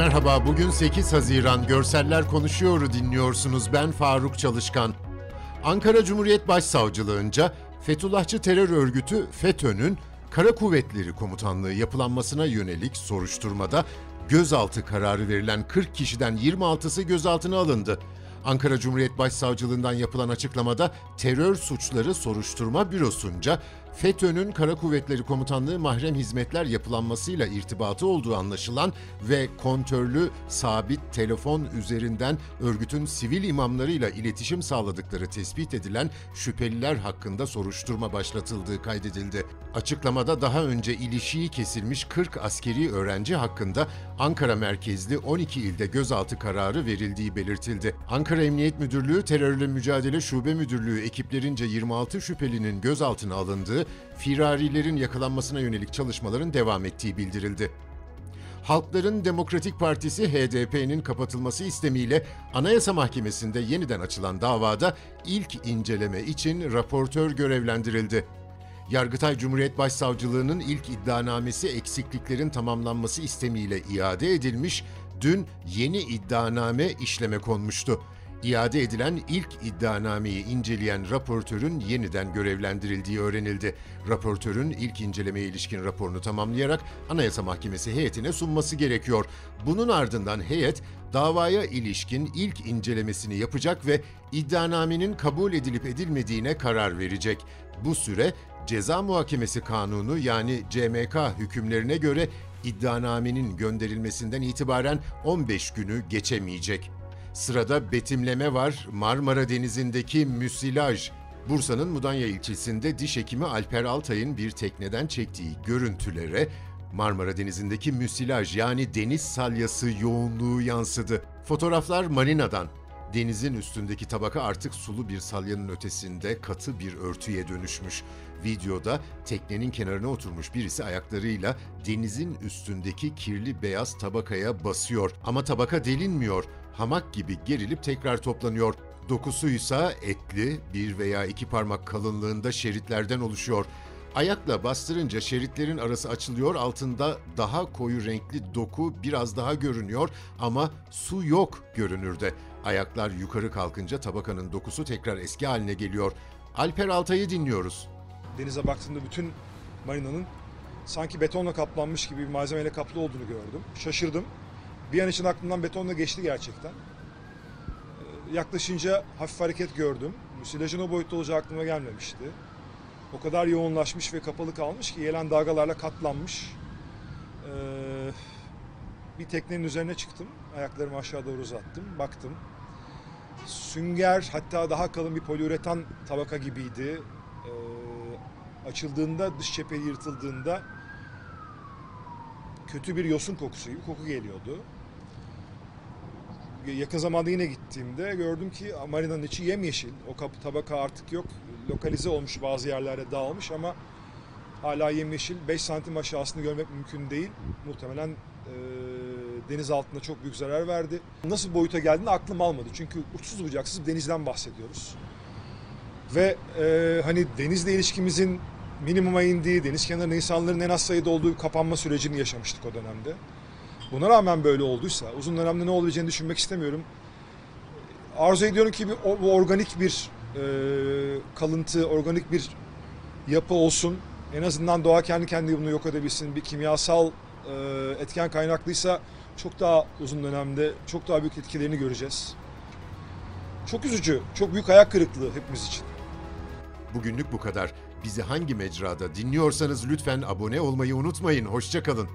Merhaba, bugün 8 Haziran Görseller Konuşuyor'u dinliyorsunuz. Ben Faruk Çalışkan. Ankara Cumhuriyet Başsavcılığınca Fethullahçı terör örgütü FETÖ'nün Kara Kuvvetleri Komutanlığı yapılanmasına yönelik soruşturmada gözaltı kararı verilen 40 kişiden 26'sı gözaltına alındı. Ankara Cumhuriyet Başsavcılığından yapılan açıklamada terör suçları soruşturma bürosunca FETÖ'nün Kara Kuvvetleri Komutanlığı mahrem hizmetler yapılanmasıyla irtibatı olduğu anlaşılan ve kontörlü sabit telefon üzerinden örgütün sivil imamlarıyla iletişim sağladıkları tespit edilen şüpheliler hakkında soruşturma başlatıldığı kaydedildi. Açıklamada daha önce ilişiği kesilmiş 40 askeri öğrenci hakkında Ankara merkezli 12 ilde gözaltı kararı verildiği belirtildi. Ankara Emniyet Müdürlüğü Terörle Mücadele Şube Müdürlüğü ekiplerince 26 şüphelinin gözaltına alındığı, firarilerin yakalanmasına yönelik çalışmaların devam ettiği bildirildi. Halkların Demokratik Partisi HDP'nin kapatılması istemiyle Anayasa Mahkemesi'nde yeniden açılan davada ilk inceleme için raportör görevlendirildi. Yargıtay Cumhuriyet Başsavcılığı'nın ilk iddianamesi eksikliklerin tamamlanması istemiyle iade edilmiş, dün yeni iddianame işleme konmuştu. İade edilen ilk iddianameyi inceleyen raportörün yeniden görevlendirildiği öğrenildi. Raportörün ilk incelemeye ilişkin raporunu tamamlayarak Anayasa Mahkemesi heyetine sunması gerekiyor. Bunun ardından heyet davaya ilişkin ilk incelemesini yapacak ve iddianamenin kabul edilip edilmediğine karar verecek. Bu süre Ceza Muhakemesi Kanunu yani CMK hükümlerine göre iddianamenin gönderilmesinden itibaren 15 günü geçemeyecek. Sırada betimleme var. Marmara Denizi'ndeki müsilaj. Bursa'nın Mudanya ilçesinde diş hekimi Alper Altay'ın bir tekneden çektiği görüntülere Marmara Denizi'ndeki müsilaj yani deniz salyası yoğunluğu yansıdı. Fotoğraflar marinadan. Denizin üstündeki tabaka artık sulu bir salyanın ötesinde katı bir örtüye dönüşmüş. Videoda teknenin kenarına oturmuş birisi ayaklarıyla denizin üstündeki kirli beyaz tabakaya basıyor. Ama tabaka delinmiyor. Hamak gibi gerilip tekrar toplanıyor. Dokusuysa etli, bir veya iki parmak kalınlığında şeritlerden oluşuyor. Ayakla bastırınca şeritlerin arası açılıyor, altında daha koyu renkli doku biraz daha görünüyor ama su yok görünürde. Ayaklar yukarı kalkınca tabakanın dokusu tekrar eski haline geliyor. Alper Altay'ı dinliyoruz. Denize baktığımda bütün marinanın sanki betonla kaplanmış gibi bir malzemeyle kaplı olduğunu gördüm. Şaşırdım. Bir an için aklımdan betonla geçti gerçekten. Ee, Yaklaşınca hafif hareket gördüm. Müsilajın o boyutta olacağı aklıma gelmemişti. O kadar yoğunlaşmış ve kapalı kalmış ki gelen dalgalarla katlanmış. Ee, bir teknenin üzerine çıktım. Ayaklarımı aşağı doğru uzattım. Baktım. Sünger hatta daha kalın bir poliüretan tabaka gibiydi. Ee, açıldığında dış cepheli yırtıldığında kötü bir yosun kokusu gibi koku geliyordu. Yakın zamanda yine gittiğimde gördüm ki marinanın içi yemyeşil. O tabaka artık yok. Lokalize olmuş bazı yerlere dağılmış ama hala yemyeşil. 5 santim aşağısını görmek mümkün değil. Muhtemelen e, deniz altında çok büyük zarar verdi. Nasıl boyuta geldiğini aklım almadı. Çünkü uçsuz bucaksız denizden bahsediyoruz. Ve e, hani denizle ilişkimizin minimuma indiği, deniz kenarında insanların en az sayıda olduğu kapanma sürecini yaşamıştık o dönemde. Buna rağmen böyle olduysa uzun dönemde ne olabileceğini düşünmek istemiyorum. Arzu ediyorum ki bir, bu organik bir e, kalıntı, organik bir yapı olsun. En azından doğa kendi kendine bunu yok edebilsin. Bir kimyasal e, etken kaynaklıysa çok daha uzun dönemde çok daha büyük etkilerini göreceğiz. Çok üzücü, çok büyük ayak kırıklığı hepimiz için. Bugünlük bu kadar. Bizi hangi mecrada dinliyorsanız lütfen abone olmayı unutmayın. Hoşçakalın.